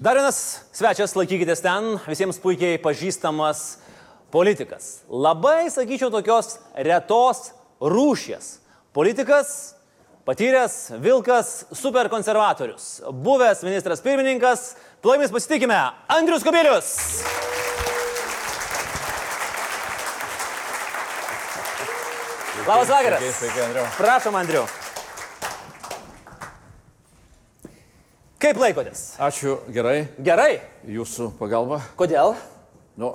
Dar vienas svečias, laikykitės ten, visiems puikiai pažįstamas politikas. Labai, sakyčiau, tokios retos rūšies. Politikas, patyręs Vilkas, superkonservatorius, buvęs ministras pirmininkas, plaimis pasitikime, Andrius Kubilius. Labas vakaras. Sveiki, sveiki, Andriu. Prašom, Andriu. Kaip laikotės? Ačiū, gerai, Gerai. jūsų pagalba. Kodėl? Nu,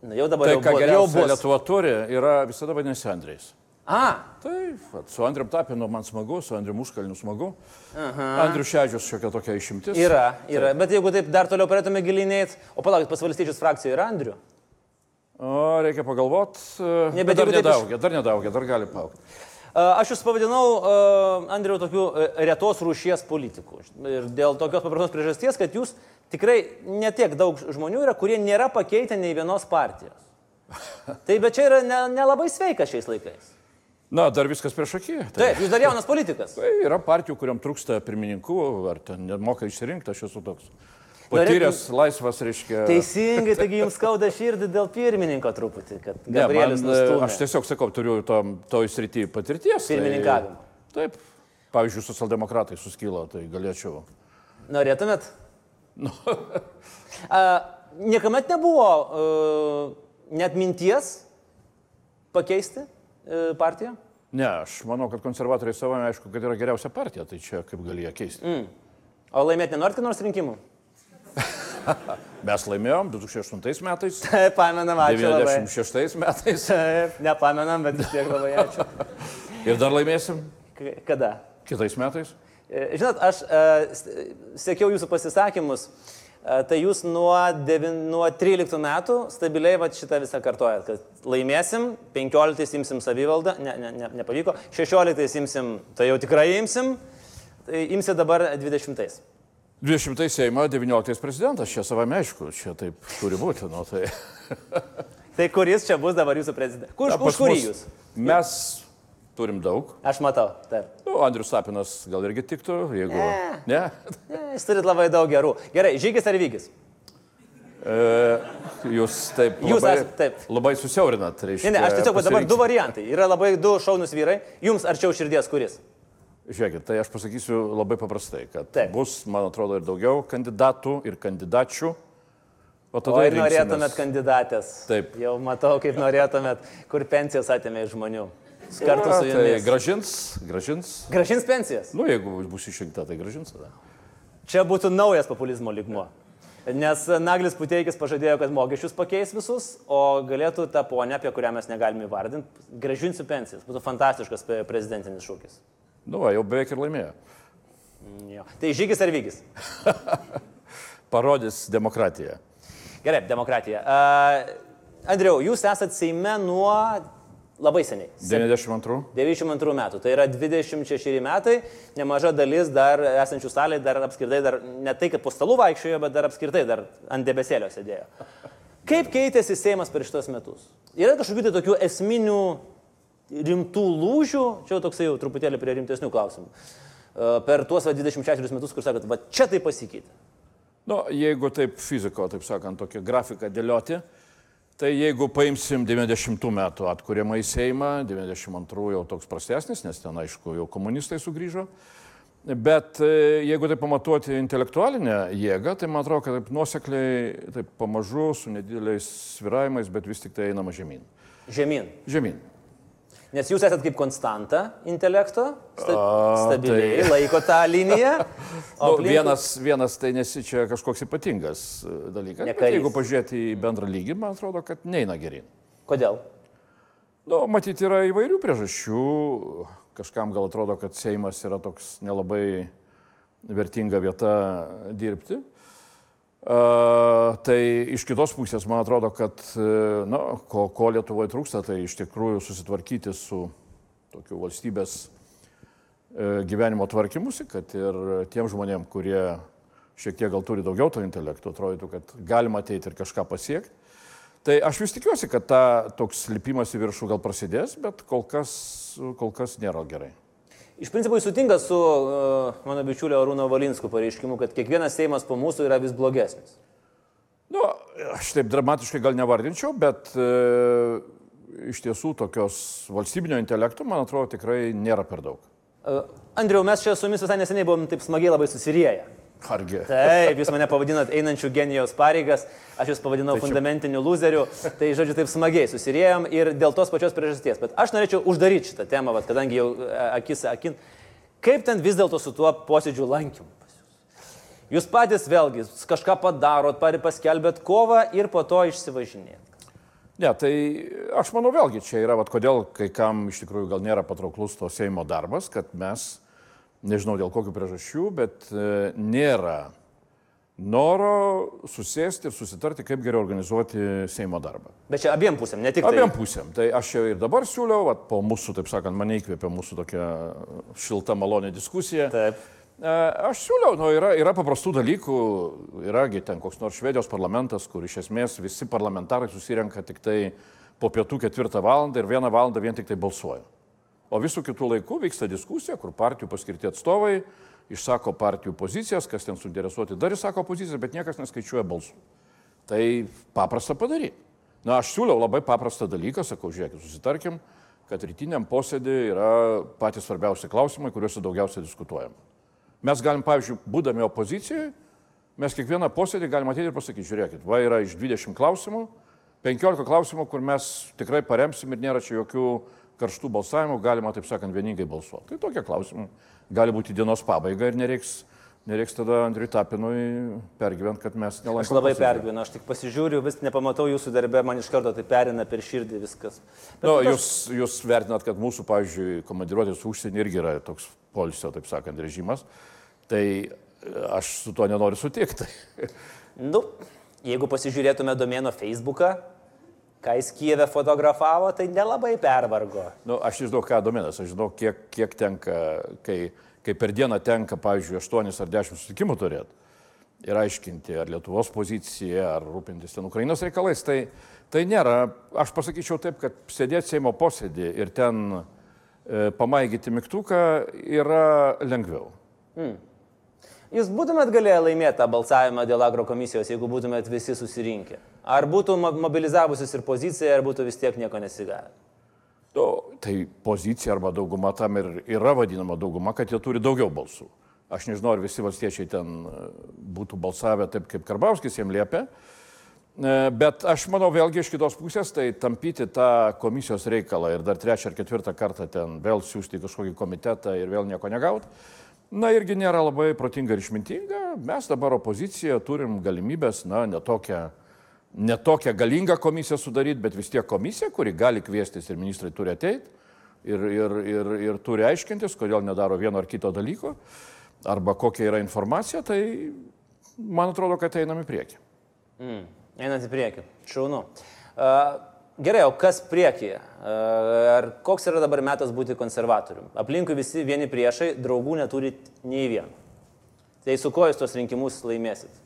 Na, jau dabar tai, jau, ką bu- jau geriausia bus. Lietuva turi, yra visada vadinasi Andrėjais. A, Taip, vat, su Andriu Tapinu man smagu, su Andriu Muškalniu smagu. Andriu Šedžius šiokia tokia išimtis. yra, yra. Bet jeigu taip dar toliau pradėtume gilinėti, o palaukit, pas valstiečius frakcijoje yra Andriu. O, reikia pagalvoti. Ne, bet bet dar taip iš- nedaugia, dar nedaugia, dar gali paaukti. A, Aš jūs pavadinau, a, Andriu, tokiu a, retos rūšies politikų. Ir dėl tokios paprastos priežasties, kad jūs tikrai netiek daug žmonių yra, kurie nėra pakeitę nei vienos partijos. Tai bet čia yra nelabai ne nelabai sveika šiais laikais. Na, dar viskas prieš akį. Tai, Taip, jūs dar jaunas politikas. tai yra partijų, kuriam trūksta pirmininkų, ar ten nemoka išsirinkti, aš esu toks. Patyręs, laisvas, reiškia. Teisingai, taigi jums skauda širdį dėl pirmininko truputį, kad man, e, nustūmė. aš tiesiog sakau, turiu to, toj srity patirties. tai- Pirmininkavimo. Taip. Pavyzdžiui, socialdemokratai suskilo, tai galėčiau. Norėtumėt? Nu. A, niekuomet nebuvo uh, net minties pakeisti uh, partiją? Ne, aš manau, kad konservatoriai savame aišku, kad yra geriausia partija, tai čia kaip gali ją keisti. Mm. O laimėti nenorit, kad nors rinkimų? Mes laimėjom 2008 metais, Taip, pamenam, ačiū labai. 96 metais Taip, nepamenam, bet vis tiek labai ačiū. ir dar laimėsim K- Kada? kitais metais. E, Žinot, aš e, sekiau jūsų pasisakymus. E, Tai jūs nuo, devin, nuo 13 metų stabiliai va, šitą visą kartojat, kad laimėsim, 15 imsim savivaldą, ne, ne, ne, nepavyko, 16 imsim, tai jau tikrai imsim, tai imsi dabar 20. 20 Seimo, 19 prezidentas, čia savame aišku, čia taip turi būti. Nu, tai... Tai kuris čia bus dabar jūsų prezidentas? Kur, Na, už kurį jūs? Mes turim daug. Aš matau, taip. Nu, Andrius Sapinas gal irgi tiktų, jeigu... Ne. Ne, jūs turit labai daug gerų. Gerai, žygis ar vygis? E, jūs taip Jūs labai, esat- taip. labai susiaurinat, reiškia. Ne, ne, aš tiesiog dabar du variantai. Yra labai du šaunus vyrai. Jums arčiau širdies kuris? Žiūrėkit, tai aš pasakysiu labai paprastai, kad Taip. bus, man atrodo, ir daugiau kandidatų ir kandidačių. O O tada ir norėtumėt kandidatės. Taip. Jau matau, kaip norėtumėt, kur pensijas atėmė iš žmonių. Kartu su Tai jumis. gražins, gražins. Gražins pensijas. Nu, jeigu bus išrinkta, tai gražins tada. Čia būtų naujas populizmo ligmuo. Nes Naglis Puteikis pažadėjo, kad mokesčius pakeis visus, o galėtų tą ponę, apie kurią mes negalime įvardinti, gražinsiu pensijas. Būtų fantastiškas pe- prezidentinis šūkis. Nu, va, jau beveik ir laimėjo. Jo. Tai žygis ar vygis? Parodys demokratiją. Gerai, demokratija. Uh, Andriau, jūs esate Seime nuo labai seniai. 92. 92 metų, tai yra 26 metai, nemaža dalis dar esančių salėje, dar apskritai, dar ne tai, kad po stalų vaikščiojo, bet dar apskritai dar ant debesėlio sėdėjo. Kaip keitėsi Seimas per šitos metus? Yra kažkokių tai tokių esminių rimtų lūžių, čia jau toksai jau truputėlį prie rimtesnių klausimų. E, Per tuos va, 24 metus, kur sakot, va čia tai pasikeitė. Nu, jeigu taip fiziko, taip sakant, tokią grafiką dėlioti, tai jeigu paimsim 90 metų atkuriamą į Seimą, 92 jau toks prastesnis, nes ten aišku jau komunistai sugrįžo. Bet e, jeigu tai pamatuoti intelektualinę jėgą, tai man atrodo, kad taip nuosekliai, taip pamažu, su nedideliais sviravimais, bet vis tik tai einama žemyn. Žemyn. Žemyn. Nes jūs esate kaip konstanta intelekto, sta stabiliai tai- laiko tą liniją. Nu, aplinkui- vienas, vienas tai nesi čia kažkoks ypatingas e, dalykas. Jeigu pažiūrėti į bendrą lygį, man atrodo, kad neina gerin. Kodėl? Nu, matyti yra įvairių priežasčių. Kažkam gal atrodo, kad Seimas yra toks nelabai vertinga vieta dirbti. Uh, tai iš kitos pusės man atrodo, kad uh, na, ko, ko Lietuvoje trūksta, tai iš tikrųjų susitvarkyti su tokiu valstybės uh, gyvenimo tvarkymusi, kad ir tiem žmonėm, kurie šiek tiek gal turi daugiau to intelekto, atrodytų, kad galima ateiti ir kažką pasiekti. Tai aš vis tikiuosi, kad ta toks lipimas į viršų gal prasidės, bet kol kas, kol kas nėra gerai. Iš principo jis sutinka su uh, mano bičiulio Arūno Valinsku pareiškimu, kad kiekvienas Seimas po mūsų yra vis blogesnis. Nu, aš taip dramatiškai gal nevardinčiau, bet e, iš tiesų tokios valstybinio intelektų, man atrodo, tikrai nėra per daug. Uh, Andriau, mes čia su jumis visai neseniai buvom taip smagiai labai susirieję. Argi. Taip, jūs mane pavadinot einančių genijos pareigas, aš jūs pavadinau čia- fundamentiniu loseriu, tai žodžiu taip smagiai susirėjom ir dėl tos pačios priežasties. Bet aš norėčiau uždaryti šitą temą, vat, kadangi jau e, akis akin. Kaip ten vis dėlto su tuo posėdžių lankymu? Jūs patys vėlgi kažką padarot, pari paskelbėt kovą ir po to išsivažinėt. Ne, tai aš manau vėlgi čia yra, vat, kodėl kai kam iš tikrųjų gal nėra patrauklus to Seimo darbas, kad mes, nežinau dėl kokių priežasčių, bet e, nėra noro susėsti ir susitarti, kaip geriau organizuoti Seimo darbą. Bet čia abiem pusėm, ne tik Abiem tai. pusėm. Tai aš čia ir dabar siūliau, vat, po mūsų, taip sakant, mane įkvėpė mūsų tokia šilta malonė diskusija. Taip. E, Aš siūliau, nu, yra, yra paprastų dalykų, yragi ten koks nors Švedijos parlamentas, kur iš esmės visi parlamentarai susirenka tik tai po pietų ketvirtą valandą ir vieną valandą vien tik tai balsuoja. O visų kitų laikų vyksta diskusija, kur partijų paskirti atstovai išsako partijų pozicijas, kas ten suinteresuoti dar išsako pozicijas, bet niekas neskaičiuoja balsų. Tai paprasta padaryti. Na, aš siūliau labai paprastą dalyką, sakau, žiūrėkit, susitarkim, kad rytiniam posėdį yra patys svarbiausi klausimai, kuriuose daugiausiai diskutuojam. Mes galim, pavyzdžiui, būdami opozicijoje, mes kiekvieną posėdį galim atėti ir pasakyti, žiūrėkit, va yra iš 20 klausimų, 15 klausimų, kur mes tikrai paremsim ir nėra čia jokių karštų balsavimų, galima, taip sakant, vieningai balsuoti. Tai tokie klausimai gali būti dienos pabaiga ir nereiks, nereiks tada Andriui Tapinui pergyventi, kad mes Aš nelankome. labai pergyvenu, aš tik pasižiūriu, vis nepamatau jūsų darbę, man iš karto tai perina per širdį viskas. Bet Nu, aš- jūs, jūs vertinat, kad mūsų, pavyzdžiui, komandiruotės užsienį irgi yra toks polisio, taip sakant, režimas. Tai e, aš su tuo nenoriu sutikti. Nu, jeigu pasižiūrėtume domeno Facebooką, ką jis Kijeve fotografavo, tai nelabai pervargo. Nu, aš nežinau, ką domenas, aš žinau, kiek, kiek tenka, kai, kai per dieną tenka, pavyzdžiui, 8 ar 10 susitikimų turėti ir aiškinti, ar Lietuvos pozicija, ar rūpintis ten Ukrainos reikalais. Tai, tai nėra, aš pasakyčiau taip, kad sėdėti Seimo posėdį ir ten e, pamaigyti mygtuką yra lengviau. Jūs būtumėt galėję laimėti tą balsavimą dėl agro komisijos, jeigu būtumėt visi susirinkę. Ar būtų mo- mobilizavusis ir pozicija, ar būtų vis tiek nieko nesigavę. Tai pozicija arba dauguma tam ir yra vadinama dauguma, kad jie turi daugiau balsų. Aš nežinau, ar visi valstiečiai ten e, būtų balsavę taip, kaip Karbauskis jiem liepia. E, Bet aš manau, vėlgi iš kitos pusės, tai tampyti tą komisijos reikalą ir dar trečią ar ketvirtą kartą ten vėl siūsti kažkokį komitetą ir vėl nieko negaut, na irgi nėra labai protinga ir išmintinga. Mes dabar opozicija turim galimybės, na, netokią ne tokią galingą komisiją sudaryti, bet vis tiek komisija, kuri gali kviestis ir ministrai turi ateiti ir, ir, ir, ir turi aiškintis, kodėl nedaro vieno ar kito dalyko, arba kokia yra informacija, tai man atrodo, kad einam į priekį. Mm. Einant į priekį. Šaunu. Uh, gerai, o kas priekyje? Uh, ar koks yra dabar metas būti konservatoriumi? Aplinkui visi vieni priešai, draugų neturit nei vieno. Tai su kuo jūs tos rinkimus laimėsit?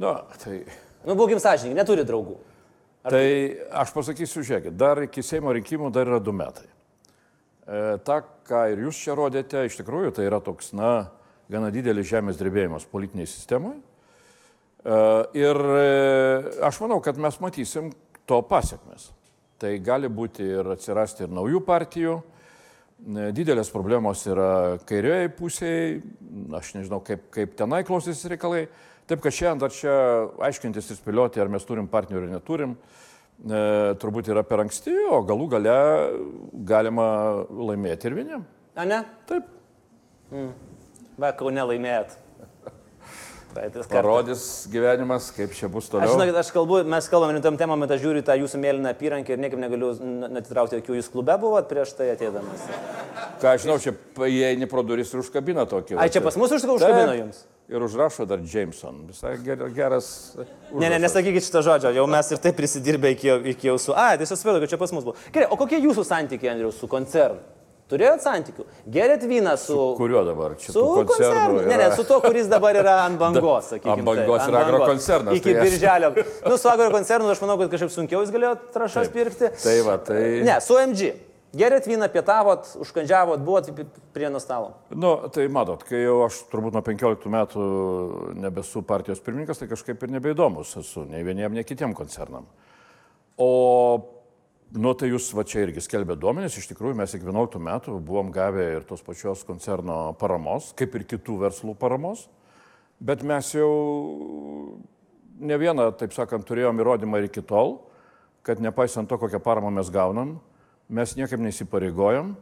Na, tai, Nu, būkim sąžininkai, neturi draugų. tai aš pasakysiu, žiūrėkit, dar iki Seimo rinkimų dar yra du metai. E, ta, ką ir jūs čia rodėte, iš tikrųjų tai yra toks, na, gana didelis žemės drebėjimas politiniai sistemai. E, Ir e, aš manau, kad mes matysim to pasiekmes. Tai gali būti ir atsirasti ir naujų partijų. Didelės problemos yra kairioje pusėje, aš nežinau, kaip, kaip tenai klausysis reikalai. Taip, kad šiandien dar čia aiškintis ir spėlioti, ar mes turim partnerių ar neturim, e, turbūt yra per anksti, o galų gale galima laimėti ir vieniem. A ne? Taip. Kau nelaimėt. Praeitis kartas. Parodys gyvenimas, kaip čia bus Aš toliau. žinau, aš kalbu, mes kalbame rimtam temam, bet aš žiūriu tą jūsų mėlyną apyrankę ir niekaip negaliu netitraukti akių. Jūs klube buvot prieš tai ateidamas. Ką aš žinau, čia įeini pro duris ir užkabina tokį. Ai, čia pas mus užsakau užkabino jums? Ir užrašo dar Jameson. Visai ger- geras. Ne, ne, nesakykit šito žodžio, jau mes ir taip prisidirbę iki, iki jausų. A, tiesiog spėliau, kad čia pas mus buvo. Gerai, o kokie jūsų santykiai, Andriu, su koncernu? Turėjot santykių? Gerėt vyną su... Kuriuo dabar? Čia Su koncernu. Ne, ne, su to, kuris dabar yra ant bangos, sakykime. Ant bangos yra agrokoncernas, Iki tai birželio. Nu, su agrokoncernu aš manau, kad kažkaip sunkiau jūs galėjote trašas pirkti. Tai va, tai- Ne, su MG. Gerėt vyną, pietavot, užkandžiavot, buvot prie nastalo. Nu, tai matot, kai jau aš turbūt nuo 15 metų nebesu partijos pirmininkas, tai kažkaip ir nebeįdomus esu nei vieniem, nei kitiem koncernam. O, nu, tai jūs va čia irgi skelbė duomenys, iš tikrųjų mes iki 11 metų buvom gavę ir tos pačios koncerno paramos, kaip ir kitų verslų paramos, bet mes jau ne vieną, taip sakant, turėjom įrodymą ir iki tol, kad nepaisant to, kokią paramą mes gaunam, mes niekaip neįsipareigojom,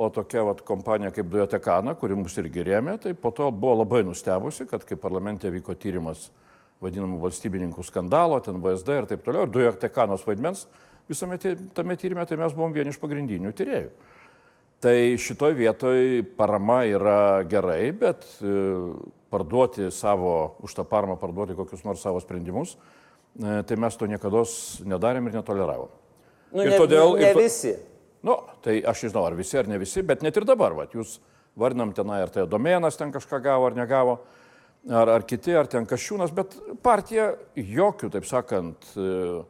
o tokia vat, kompanija kaip Dujotekana, kuri mus irgi rėmė, tai po to buvo labai nustebusi, kad kai parlamente vyko tyrimas vadinamų valstybininkų skandalo, ten VSD ir taip toliau, ir Dujotekanos vaidmens visame tame tyrimė, tai mes buvom vieni iš pagrindinių tyriejų. Tai šitoj vietoj parama yra gerai, bet e, parduoti savo, už tą paramą parduoti kokius nors savo sprendimus, e, tai mes to niekada nedarėm ir netoleravom. Nu, ir ne, todėl, ne ir to... visi. Nu, tai aš nežinau, ar visi, ar ne visi, bet net ir dabar, va, jūs vardinam tenai, ar tai domenas ten kažką gavo ar negavo, ar, ar kiti, ar ten kažkūnas, bet partija jokių, taip sakant, e,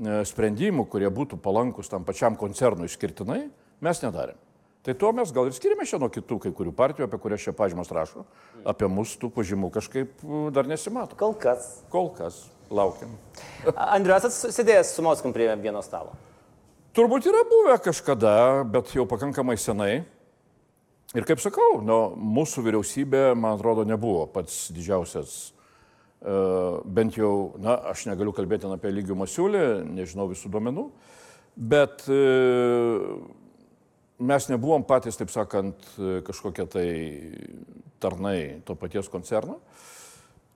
sprendimų, kurie būtų palankus tam pačiam koncernui išskirtinai, mes nedarėm. Tai tuo mes gal ir skiriame šią nuo kitų kai kurių partijų, apie kurias šie pažymos rašo. Apie mus tų pažymų kažkaip dar nesimato. Kol kas. Kol kas. Laukiam. Andriu, esat sėdėjęs su Moskum prie vieno stalo? Turbūt yra buvę kažkada, bet jau pakankamai senai. Ir kaip sakau, nu, mūsų vyriausybė, man atrodo, nebuvo pats didžiausias, bent jau, na, aš negaliu kalbėti apie lygių masiulį, nežinau visų duomenų, bet mes nebuvom patys, taip sakant, kažkokie tai tarnai to paties koncerno.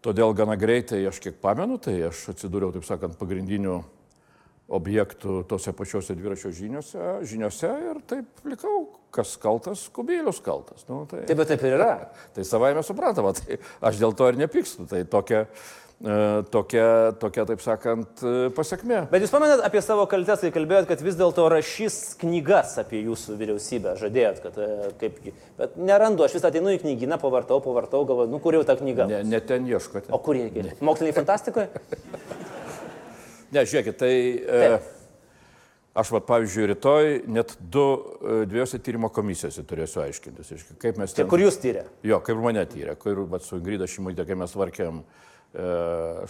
Todėl gana greitai, aš kiek pamenu, tai aš atsidūriau, taip sakant, pagrindiniu objektų tose pačiose dviračio žiniuose, žiniuose ir taip likau, kas kaltas, kubilius kaltas. Nu, tai, taip, bet taip ir yra. Tai savai mes suprantama, tai aš dėl to ir nepykstu. Tai tokia, e, tokia, tokia, taip sakant, e, pasiekmė. Bet jūs pamenat apie savo kaltes, kai kalbėjot, kad vis dėlto rašys knygas apie jūsų vyriausybę, žadėjot, kad e, kaip... Bet nerandu, aš vis ateinu į knyginą, pavartau, pavartau, galvoju, nu kur jau ta knyga? Ne, ne ten ieškote. O kur jie? Moksliniai fantastikoje? Ne, žiūrėkit, tai Taip. aš, vat, pavyzdžiui, rytoj net du, e, dviejose tyrimo komisijose turėsiu aiškintis. Kaip mes ten... Čia kur jūs tyrė? Jo, kaip mane tyrė, kur vat, su Ingrida Šimuitė, kai mes varkėm e,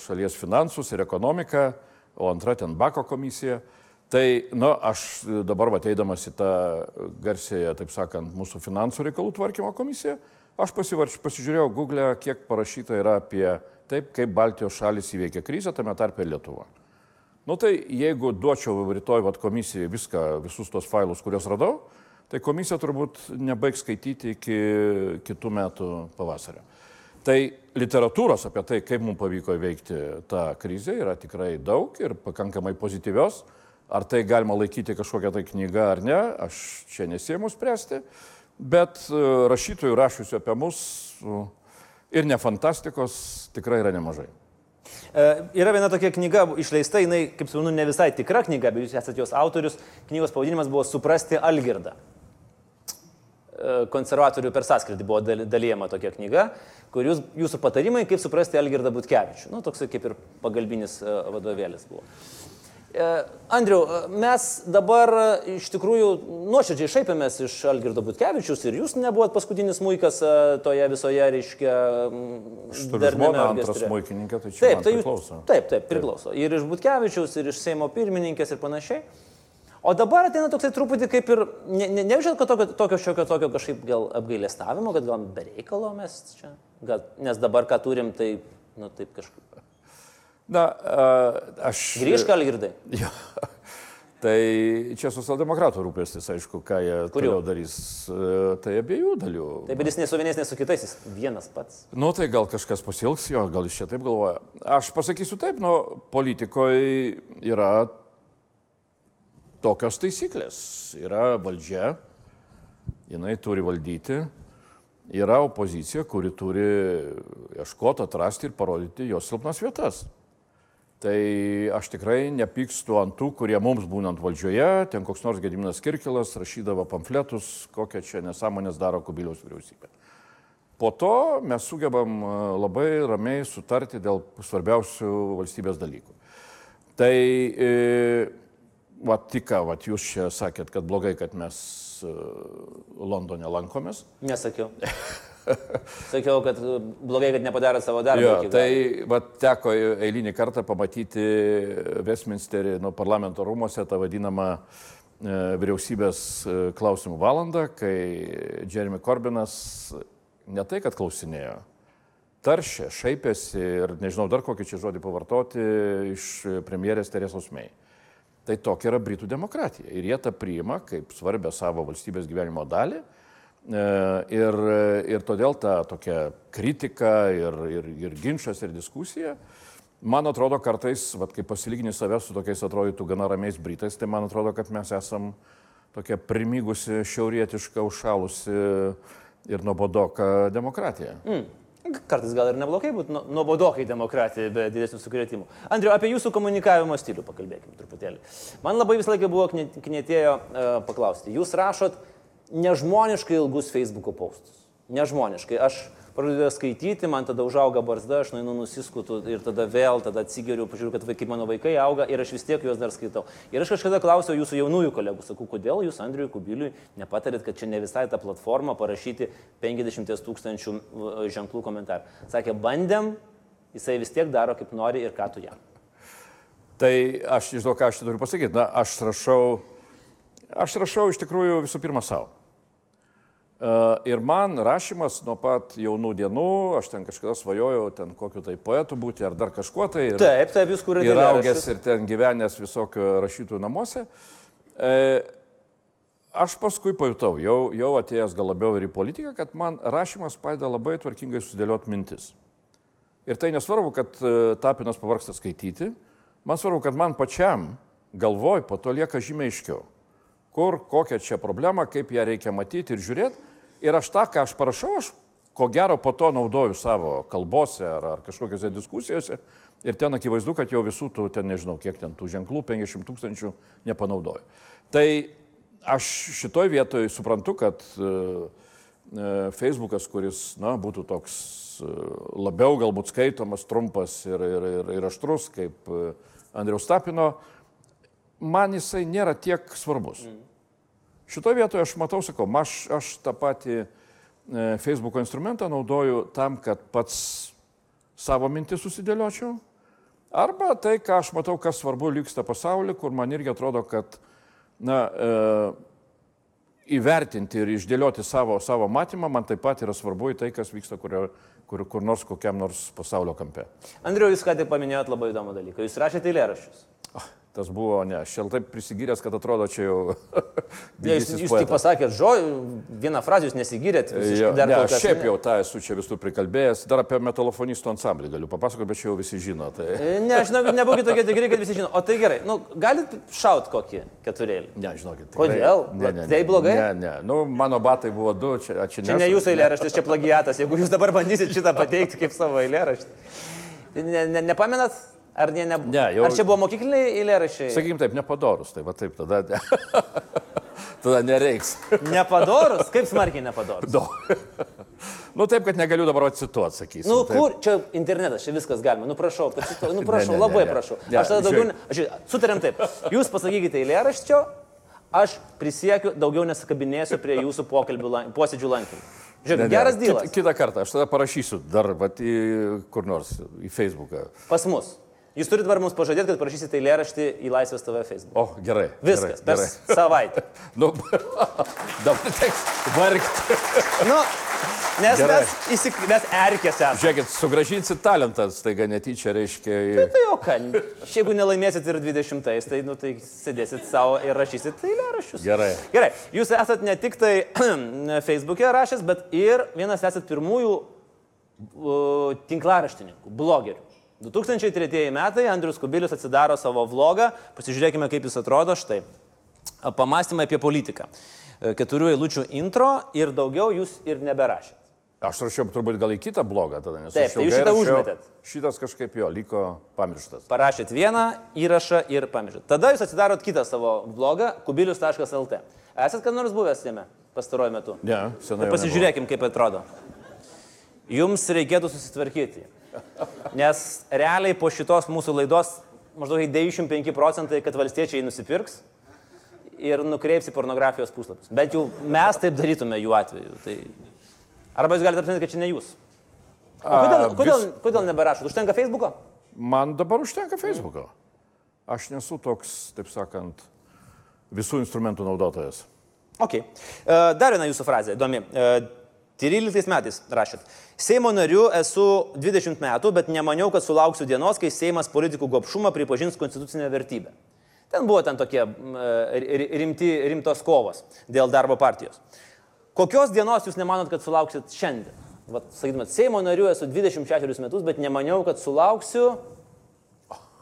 šalies finansus ir ekonomiką, o antra ten Bako komisija. Tai, na, nu, aš dabar ateidamas į tą garsėją, taip sakant, mūsų finansų reikalų tvarkymo komisiją, aš pasivarš, pasižiūrėjau Google, kiek parašyta yra apie taip, kaip Baltijos šalis įveikia krizę, tame tarpe Lietuva. Nu tai jeigu duočiau rytoj vat, komisijai viską, visus tos failus, kuriuos radau, tai komisija turbūt nebaigs skaityti iki kitų metų pavasario. Tai literatūros apie tai, kaip mums pavyko įveikti tą krizę, yra tikrai daug ir pakankamai pozityvios. Ar tai galima laikyti kažkokią tai knygą ar ne, aš čia nesiemu spręsti, bet e, rašytojų rašysiu apie mus ir ne fantastikos tikrai yra nemažai. E, yra viena tokia knyga išleista, jinai, kaip suprantu, ne visai tikra knyga, bet jūs esate jos autorius. Knygos pavadinimas buvo Suprasti Algirdą. E, konservatorių per sąskridį buvo dalyjama tokia knyga, kur jūs, jūsų patarimai, kaip suprasti Algirdą Butkevičių. Nu, toks kaip ir pagalbinis e, vadovėlis buvo. E, Andriu, e, mes dabar e, iš tikrųjų nuoširdžiai šaipėmės iš Algirdo Butkevičius ir jūs nebuvot paskutinis muikas toje visoje, reiškia, dar žmona antras muikininkė, tai čia taip, tai priklauso. Taip, taip, priklauso. Taip. Ir iš Butkevičius, ir iš Seimo pirmininkės ir panašiai. O dabar ateina toksai truputį kaip ir, ne, ne, nežinau, kad tokio, tokio šiokio tokio kažkaip gal apgailestavimo, kad gal bereikalo mes čia, gal, nes dabar ką turim, tai, nu taip kažkaip Na, aš. Grįžk, Algirdai. Jo. Tai čia socialdemokratų rūpestis, aišku, ką jie toliau darys. Tai abiejų dalių. Taip, bet jis nesu vienas, nesu kitais, jis vienas pats. Nu, tai gal kažkas pasilgs jo, gal jis čia taip galvoja. Aš pasakysiu taip, nu, politikoje yra tokios taisyklės. Yra valdžia, jinai turi valdyti, yra opozicija, kuri turi ieškoti, atrasti ir parodyti jos silpnas vietas. Tai aš tikrai nepykstu ant tų, kurie mums būnant valdžioje, ten koks nors Gediminas Kirkilas rašydavo pamfletus, kokią čia nesąmonės daro Kubiliaus vyriausybė. Po to mes sugebam e, labai ramiai sutarti dėl svarbiausių valstybės dalykų. Tai e, va tik ką, va jūs čia sakėt, kad blogai, kad mes e, Londone lankomės. Nesakiau. Sakiau, kad blogai, kad nepadarė savo darbą. Jo, tai va, teko eilinį kartą pamatyti Westminsterį nuo parlamento rūmose tą vadinamą e, vyriausybės e, klausimų valandą, kai Jeremy Corbynas ne tai, kad klausinėjo, taršė, šaipėsi ir nežinau dar kokį čia žodį pavartoti iš premjerės Teresos Mei. Tai tokia yra Britų demokratija ir jie tą priima kaip svarbę savo valstybės gyvenimo dalį. E, Ir, ir todėl ta tokia kritika ir, ir, ir ginčas ir diskusija, man atrodo kartais, vat, kai pasilygini save su tokiais atrodytų gana ramiais Britais, tai man atrodo, kad mes esam tokia primigusi, šiaurietiška, užšalusi ir nuobodoka demokratija. Mm. Kartais gal ir neblogai būtų nu- nuobodokai demokratija be didesnių sukrėtimų. Andriu, apie jūsų komunikavimo stilių pakalbėkime truputėlį. Man labai visą laiką buvo knietėjo uh, paklausti. Jūs rašot nežmoniškai ilgus Facebook'o postus. Nežmoniškai. Aš pradedu skaityti, man tada užauga barzda, aš nueinu nusiskutu ir tada vėl, tada atsigeriu, pažiūriu, kad vaikai, mano vaikai auga ir aš vis tiek juos dar skaitau. Ir aš kažkada klausiau jūsų jaunųjų kolegų, sakau, kodėl jūs Andriui Kubiliui nepatarėt, kad čia ne visai ta platforma parašyti 50 tūkstančių ženklų komentarų. Sakė, bandėm, jisai vis tiek daro kaip nori ir ką tu jam. Tai aš nežinau, ką aš turiu pasakyti. Na, aš rašau, aš rašau iš tikrųjų visų pirma savo. Uh, ir man rašymas nuo pat jaunų dienų, aš ten kažkada svajojau ten kokiu tai poetu būti ar dar kažkuo tai. Ir, Taip, taip, jūs kuriate. ir augęs ir ten gyvenęs visokio rašytojų namuose. E, aš paskui pajutau, jau, jau atėjęs gal labiau ir į politiką, kad man rašymas padeda labai tvarkingai sudėlioti mintis. Ir tai nesvarbu, kad e, tapinas pavarksta skaityti, man svarbu, kad man pačiam galvoj po to lieka žymiai aiškiau. Kur, kokia čia problema, kaip ją reikia matyti ir žiūrėti. Ir aš tą, ką aš parašau, aš ko gero po to naudoju savo kalbose ar, ar kažkokiose diskusijose. Ir ten akivaizdu, kad jau visų tų, ten nežinau, kiek ten tų ženklų, 50 tūkstančių nepanaudoju. Tai aš šitoj vietoj suprantu, kad uh, Facebookas, kuris, na, būtų toks e, labiau galbūt skaitomas, trumpas ir, ir, ir, ir aštrus kaip Andriaus Tapino, man jisai nėra tiek svarbus. Mm. Šitoje vietoje aš matau, sakau, aš, aš tą patį e, Facebook instrumentą naudoju tam, kad pats savo mintis susidėliočiau. Arba tai, ką aš matau, kas svarbu vyksta pasaulyje, kur man irgi atrodo, kad na, e, įvertinti ir išdėlioti savo, savo matymą man taip pat yra svarbu į tai, kas vyksta kurio, kur, kur nors kokiam nors pasaulio kampe. Andriu, jūs ką tik paminėjot labai įdomų dalyką. Jūs rašėte eilėraščius. Tas buvo, ne, aš jau taip prisigyręs, kad atrodo čia jau... Ne, jūs, jūs tik pasakėt žodį, vieną frazę jūs nesigyrėt. Visiškai Dar ne, aš šiaip ne. jau tą esu čia visur prikalbėjęs, dar apie metalofonistų ansamblį galiu papasakoti, bet čia jau visi žino. Tai... E, Ne, žinokit, nebūkit tokie tikri, kad visi žino. O tai gerai, nu, galit šaut kokį keturėlį. Ne, žinokit. Kodėl? Tai blogai? Ne, ne, nu, mano batai buvo du, čia, čia, Čia ne jūsų eilėraštis, čia plagiatas. Jeigu jūs dabar bandysit šitą pateikti kaip savo eilėraštį. Ne, ne, nepamenat? Ar, ne, ne, Ne, jau- ar čia buvo mokykliniai eilėraščiai? Sakykim taip, nepadorus, tai va taip, tada, tada nereiks. Nepadorus? Kaip smarkiai nepadorus? Do. nu taip, kad negaliu dabar cituoti, sakysiu. Nu, taip. kur, čia internetas, čia viskas galima. Nu, prašau, pacituo, nu, prašau, Ne, ne, ne, labai ne. prašau. Ne, Aš tada daugiau, ne, aš, sutarėm taip. Jūs pasakykite eilėraščio, aš prisiekiu, daugiau nesikabinėsiu prie jūsų pokalbių, posėdžių lankymų. Žiūrėk, Ne, ne, geras dylas. Kitą kartą, aš tada parašysiu dar, vat, į, kur nors, į Facebooką. Pas mus. Jūs turite dabar mums pažadėti, kad parašysite eilėraštį į Laisvės TV Facebook. O, gerai. Viskas, per Gerai, gerai. savaitę. Nu, dabar teks vargti. Nu, nes Gerai. mes, įsik... mes erkės esame. Žiūrėkit, sugražinsit talentą, staiga netyčia reiškia. į- Tai jau ką, jeigu nelaimėsit ir 20-ais, tai, nu, tai sėdėsit savo ir rašysit eilėraščius. Gerai. Gerai, jūs esat ne tik tai Facebook'e rašęs, bet ir vienas esat pirmųjų uh, tinklaraštininkų, blogerių. 2003 metai Andrius Kubilius atsidaro savo vlogą, pasižiūrėkime, kaip jis atrodo, štai. Pamastymai apie politiką. E, Keturių eilučių intro ir daugiau jūs ir neberašėt. Aš rašiau turbūt gal į kitą blogą tada, nes Taip, tai jūs šitą rašiau, užmetėt. Šitas kažkaip jo liko pamirštas. Parašėt vieną įrašą ir pamiršot. Tada jūs atsidarot kitą savo blogą, kubilius.lt. Esat kad nors buvęs jame pastaruoju metu? Ne, senai. Tai pasižiūrėkim, kaip atrodo. Jums reikėtų susitvarkyti. Nes realiai po šitos mūsų laidos maždaug 95 procentai, kad valstiečiai nusipirks, ir nukreips į pornografijos puslapius. Bet jau mes taip darytume jų atveju. Tai... Arba jūs galite apsimti, kad čia ne jūs. O kodėl, A, kodėl, vis- kodėl neberašot? Užtenka Facebook'o? Man dabar užtenka Facebook'o. Aš nesu toks, taip sakant, visų instrumentų naudotojas. Ok. E, Dar viena jūsų frazė, įdomi. E, 13 metais rašėt. Seimo nariu esu 20 metų, bet nemaniau, kad sulauksiu dienos, kai Seimas politikų gopšumą pripažins konstitucinę vertybę. Ten buvo ten tokie ri- rimti, rimtos kovos dėl darbo partijos. Kokios dienos jūs nemanot, kad sulauksit šiandien? Vat, sakytumėt, Seimo nariu esu 26 metus, bet nemaniau, kad sulauksiu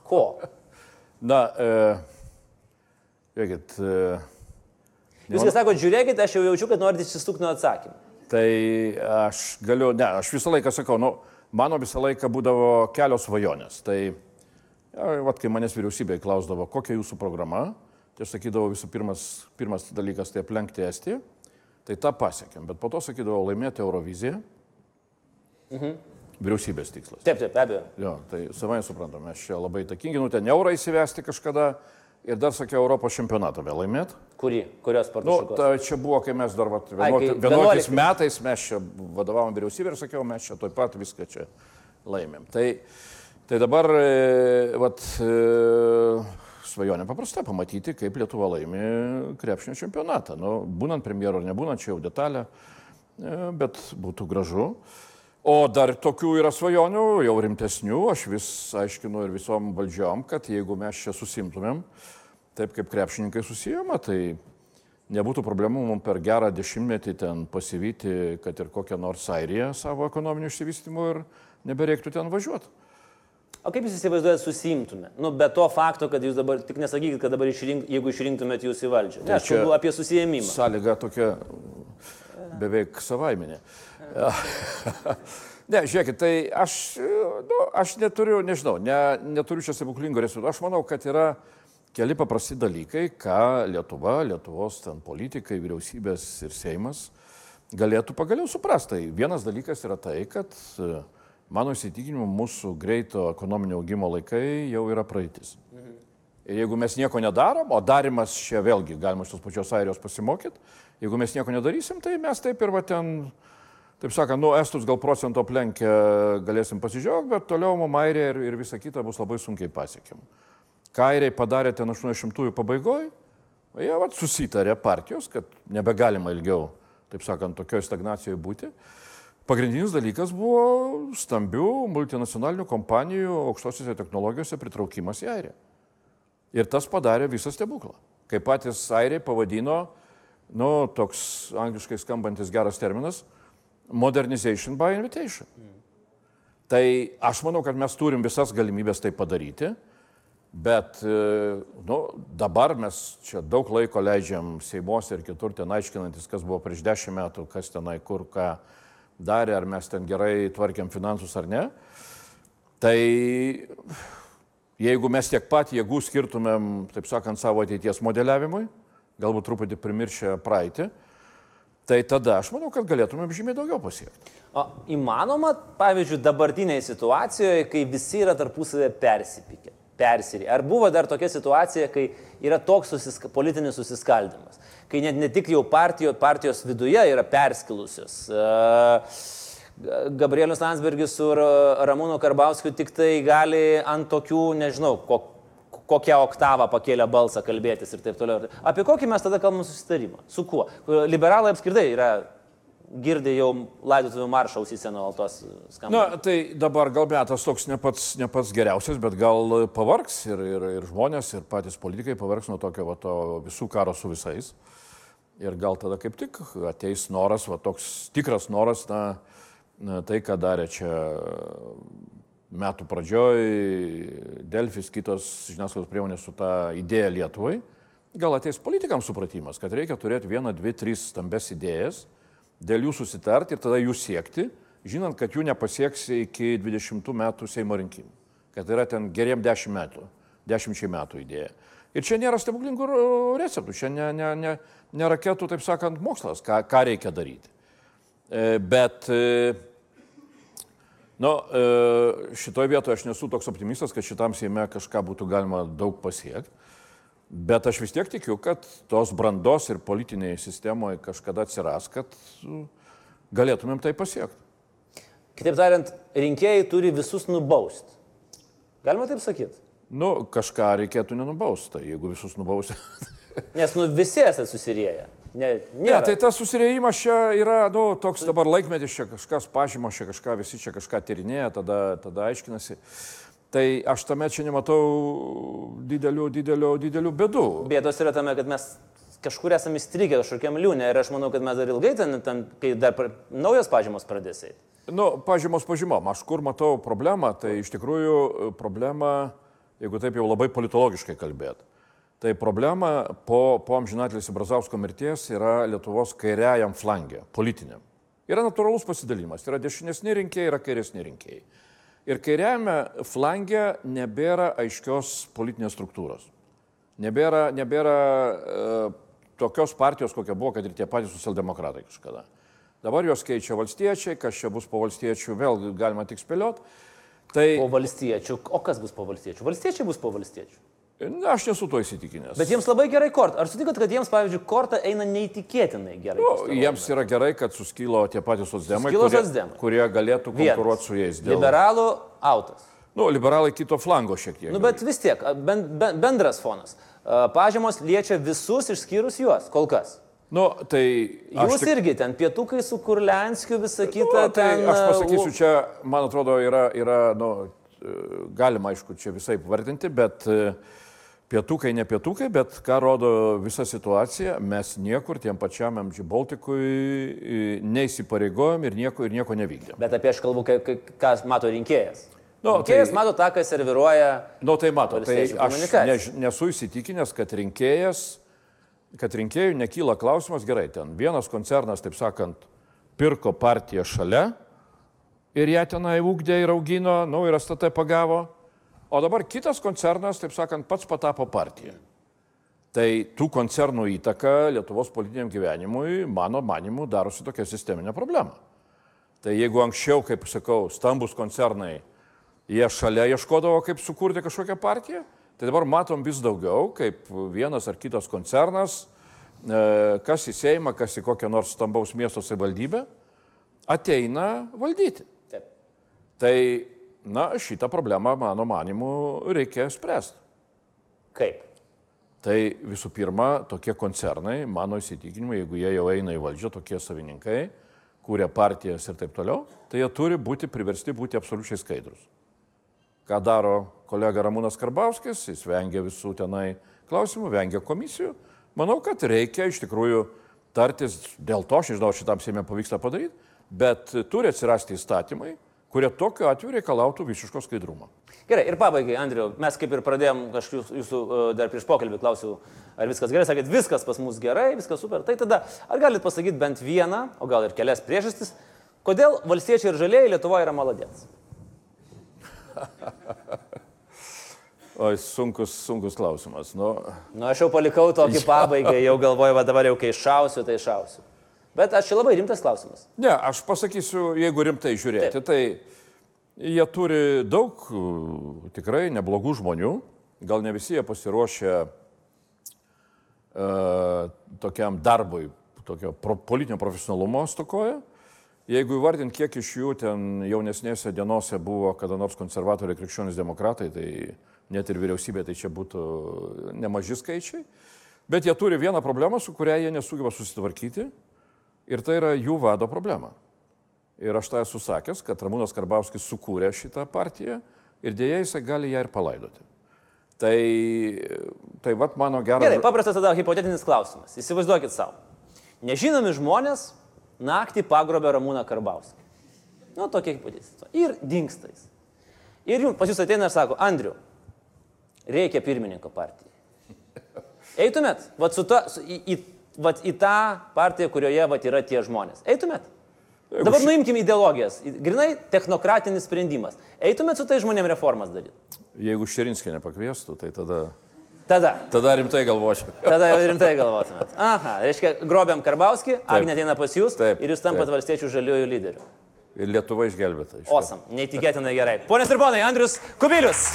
ko? Na, e, žiūrėkit, e, Jūs kai sakote, žiūrėkit, aš jau jaučiu, kad norite išsisukti nuo atsakymų. Tai aš galiu, ne, aš visą laiką sakau, nu, mano visą laiką būdavo kelios svajonės. Tai, ja, vat, kai manęs vyriausybė klausdavo, kokia jūsų programa, tai aš sakydavau visų pirmas, pirmas dalykas tai aplenkti Estiją, tai tą pasiekėm, bet po to sakydavau laimėti Euroviziją. Mhm. Vyriausybės tikslas. Taip, taip, be abejo. Jo, tai savai suprantam, mes čia labai takingi, nu ten eurą įsivesti kažkada ir dar sakiau Europos čempionatą vėl laimėti. Kurį? Kurios sporto Nu, šakos? ta, čia buvo, kai mes dar vat, Ai, kai 11 11 11 metais mes čia vadovavom vyriausybė ir sakiau, mes čia toj pat viską čia laimėm. Tai, tai dabar e, vat, e, svajonė paprasta pamatyti, kaip Lietuva laimi krepšinio čempionatą. Nu, būnant premjero ar nebūnant, čia jau detalė, e, bet būtų gražu. O dar tokių yra svajonių, jau rimtesnių, aš vis aiškinu ir visom valdžiom, kad jeigu mes čia susimtumėm, taip kaip krepšininkai susijama, tai nebūtų problemų mums per gerą dešimtmetį ten pasivyti, kad ir kokią nors Airiją savo ekonominiu išsivystymu ir nebereiktų ten važiuoti. O kaip jūs įsivaizduojate susimtume? Nu, be to fakto, kad jūs dabar, tik nesakykit, kad dabar išrink, jeigu išrinktumėt jūs į valdžią. Ne, aš čia- kalbu apie susijėmimą. Sąlyga tokia beveik savaiminė. ne, žiūrėkit, tai aš, nu, aš neturiu, nežinau, ne, neturiu čia stebuklingo rezultato. Aš manau, kad yra keli paprasti dalykai, ką Lietuva, Lietuvos ten politikai, vyriausybės ir Seimas galėtų pagaliau suprasti. Tai vienas dalykas yra tai, kad e, mano įsitikinimu mūsų greito ekonominio augimo laikai jau yra praeitis. Ir jeigu mes nieko nedarom, o darimas čia vėlgi galima iš tos pačios Airijos pasimokyti, jeigu mes nieko nedarysim, tai mes taip ir va ten, taip sakant, nu, estus gal procento aplenkę galėsim pasižiūrėti, bet toliau mums Airija ir, ir visa kita bus labai sunkiai pasiekiam. Ką Airiai padarė ten 80-ųjų pabaigoje, jie vat, susitarė partijos, kad nebegalima ilgiau, taip sakant, tokioje stagnacijoje būti. Pagrindinis dalykas buvo stambių multinacionalinių kompanijų aukštosiuose technologijose pritraukimas į Airiją. Ir tas padarė visą stebuklą. Kaip patys airiai pavadino, nu, toks angliškai skambantis geras terminas - modernization by invitation. Tai aš manau, kad mes turim visas galimybės tai padaryti, bet e, nu, dabar mes čia daug laiko leidžiam Seimuose ir kitur ten aiškinantis, kas buvo prieš dešimt metų, kas tenai kur ką darė, ar mes ten gerai tvarkėm finansus ar ne. Tai jeigu mes tiek pat jėgų skirtumėm, taip sakant, savo ateities modeliavimui, galbūt truputį primiršę praeitį, tai tada aš manau, kad galėtumėm žymiai daugiau pasiekti. O įmanoma, pavyzdžiui, dabartinėje situacijoje, kai visi yra tarpusavę persipykę, persirį. Ar buvo dar tokia situacija, kai yra toks susiska, politinis susiskaldimas, kai net ne tik jau partijo, partijos viduje yra perskilusios. Uh, Gabrielius Landsbergis su Ra- Ramūnu Karbauskiu tik tai gali ant tokių, nežinau, ko, kokią oktavą pakėlę balsą kalbėtis ir taip toliau. Apie kokį mes tada kalbam susitarimą? Su kuo? Liberalai apskritai yra girdė jau laidotuvių maršą ausyse nuolatos skamba. Na, tai dabar gal metas toks ne pats, ne pats geriausias, bet gal pavargs ir, ir, ir žmonės, ir patys politikai pavargs nuo tokio va, to visų karo su visais. Ir gal tada kaip tik ateis noras, va, toks tikras noras, na, na, tai, ką darė čia metų pradžioj, Delfis, kitos žiniasklaidos priemonės su tą idėją Lietuvai, gal ateis politikams supratimas, kad reikia turėti vieną, dvi, tris stambes idėjas, dėl jų susitarti ir tada jų siekti, žinant, kad jų nepasieksi iki 20 metų Seimo rinkimų. Kad yra ten geriem 10 metų, 10 metų idėja. Ir čia nėra stebuklingų receptų, čia ne, ne, ne, ne raketų, taip sakant, mokslas, ką, ką reikia daryti. E, Bet e, nu, e, šitoje vietoje aš nesu toks optimistas, kad šitam Seime kažką būtų galima daug pasiekti. Bet aš vis tiek tikiu, kad tos brandos ir politinėje sistemoje kažkada atsiras, kad nu, galėtumėm tai pasiekti. Kitaip tariant, rinkėjai turi visus nubausti. Galima taip sakyti? Nu, kažką reikėtų nenubausti, jeigu visus nubausti. Nes nu visi esate susirėję. Ne, Ne, nėra. tai tas susirėjimas čia yra, nu, toks dabar laikmetis, čia kažkas pažymo, čia kažką, visi čia kažką tyrinėja, tada, tada aiškinasi. Tai aš tame čia nematau didelių, didelių, didelių bėdų. Bėdos yra tame, kad mes kažkur esame įstrigę kažkokiam liūnė ir aš manau, kad mes dar ilgai ten, ten kai dar pra, naujas pažymos pradės eiti. Nu, pažymos pažymom, aš kur matau problemą, tai iš tikrųjų e, problema, jeigu taip jau labai politologiškai kalbėt, tai problema po, po amžinatelės Brazausko mirties yra Lietuvos kairiajam flangė, politiniam. Yra natūralus pasidalimas, yra dešinesni rinkėjai, yra kairesni rinkėjai. Ir kairiajame flangė nebėra aiškios politinės struktūros. Nebėra, nebėra e, tokios partijos, kokia buvo, kad ir tie patys socialdemokratai kažkada. Dabar juos keičia valstiečiai, kas čia bus po valstiečių, vėl galima tik spėliot. Tai Po valstiečių. O kas bus po valstiečių? Valstiečiai bus po valstiečių. Na, aš nesu to įsitikinęs. Bet jiems labai gerai kortą. Ar sutikot, kad jiems, pavyzdžiui, kortą eina neįtikėtinai gerai? Nu, jiems yra gerai, kad suskilo tie patys Suskilo kurie, socdemai. kurie galėtų konkuruoti su jais. Dėl... Liberalų autas. Nu, liberalai kito flango šiek tiek. Nu, bet vis tiek, ben, ben, bendras fonas. Pažymos liečia visus išskyrus juos, kol kas. Nu, tai Jūs tik- irgi ten pietukai su Kurlenskiu, visa nu, kita tai ten. aš pasakysiu, čia, man atrodo, yra, yra nu, galima, aišku, čia visai vardinti, bet e, pietukai, ne pietukai, bet ką rodo visa situacija, mes niekur tiem pačiam MG Baltikui e, neįsipareigojom ir nieko, ir nieko nevykdėm. Bet apie aš kalbu, ką mato rinkėjas. Nu, rinkėjas tai- mato tą, kas serviruoja. Nu, tai mato, tai aš než, nesu įsitikinęs, kad rinkėjas, kad rinkėjų nekyla klausimas, gerai, ten vienas koncernas, taip sakant, pirko partiją šalia ir ją tenai ūkdė ir augino, nu ir STT pagavo, o dabar kitas koncernas, taip sakant, pats patapo partiją. Tai tų koncernų įtaka Lietuvos politiniam gyvenimui, mano manimu, darosi tokia sisteminė problema. Tai jeigu anksčiau, kaip sakau, stambus koncernai, jie šalia ieškodavo, kaip sukurti kažkokią partiją, tai dabar matom vis daugiau, kaip vienas ar kitas koncernas, e, kas į Seimą, kas į kokią nors stambaus miesto savivaldybę, ateina valdyti. Taip. Tai, na, šitą problemą, mano manimu, reikia spręsti. Kaip? Tai visų pirma, tokie koncernai, mano įsitikinimu, jeigu jie jau eina į valdžią, tokie savininkai, kūrė partijas ir taip toliau, tai jie turi būti priversti būti absoliučiai skaidrus. Ką daro kolega Ramūnas Karbauskis, jis vengia visų tenai klausimų, vengia komisijų. Manau, kad reikia iš tikrųjų tartis dėl to, aš nežinau, šitam seime pavyksta padaryti, bet turi atsirasti įstatymai, kurie tokiu atveju reikalautų visiško skaidrumo. Gerai, ir pabaigai, Andriu, mes kaip ir pradėjom, aš jūs, jūsų e, dar prieš pokalbį klausiau, ar viskas gerai, sakėt, viskas pas mus gerai, viskas super. Tai tada, ar galit pasakyti bent vieną, o gal ir kelias priežastis, kodėl valstiečiai ir žalieji Lietuvoje yra maladėts? Oi, sunkus, sunkus klausimas. Nu, Nu, aš jau palikau tokį pabaigą, jau galvoju, va dabar jau kai šausiu, tai šausiu. Bet aš čia labai rimtas klausimas. Ne, aš pasakysiu, jeigu rimtai žiūrėti, Taip. tai jie turi daug tikrai neblogų žmonių, gal ne visi jie pasiruošę uh, tokiam darbui, tokio pro, politinio profesionalumo stokoja. Jeigu įvardint, kiek iš jų ten jaunesnėse dienose buvo kada nors konservatoriai, krikščionys demokratai, tai net ir vyriausybė, tai čia būtų nemaži skaičiai. Bet jie turi vieną problemą, su kuria jie nesugeba susitvarkyti. Ir tai yra jų vado problema. Ir aš tą esu sakęs, kad Ramūnas Karbauskis sukūrė šitą partiją ir dėja jisai gali ją ir palaidoti. Tai, tai vad mano geras. Gerai, paprastas tada hipotetinis klausimas. Įsivaizduokit savo. Nežinomi žmonės naktį pagrobė Ramūną Karbauskį. Nu, tokia hipotetizė. Ir dingstais. Ir jums, pas jūs ateina ir sako, Andriu, reikia pirmininko partijai. Eitumėt, vat su ta, su, į, į, vat į tą partiją, kurioje vat yra tie žmonės. Eitumėt. Dabar ši- nuimkim ideologijas. Grinai technokratinis sprendimas. Eitumėt su tai žmonėm reformas daryti. Jeigu Širinskė nepakviestų, tai tada, Tada. tada rimtai galvočiau. Tada rimtai galvotumėt. Aha, reiškia, grobiam Karbauskį, Agnė ateina pas jūs Taip, ir jūs tampat taip. valstiečių žaliųjų lyderiu. Ir Lietuva išgelbėta. iš. Osam, neįtikėtinai gerai. Ponios ir ponai, Andrius Kubilius.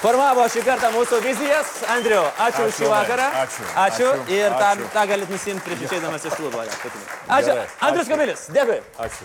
Formavo šį kartą mūsų vizijas. Andriu, ačiū už šį vakarą. ačiū, Ačiū. ačiū, Ir tą, tą galit nusimti prieš išeidamas iš klubo. Ačiū. Andrius. Kamilis, dėkui. Ačiū.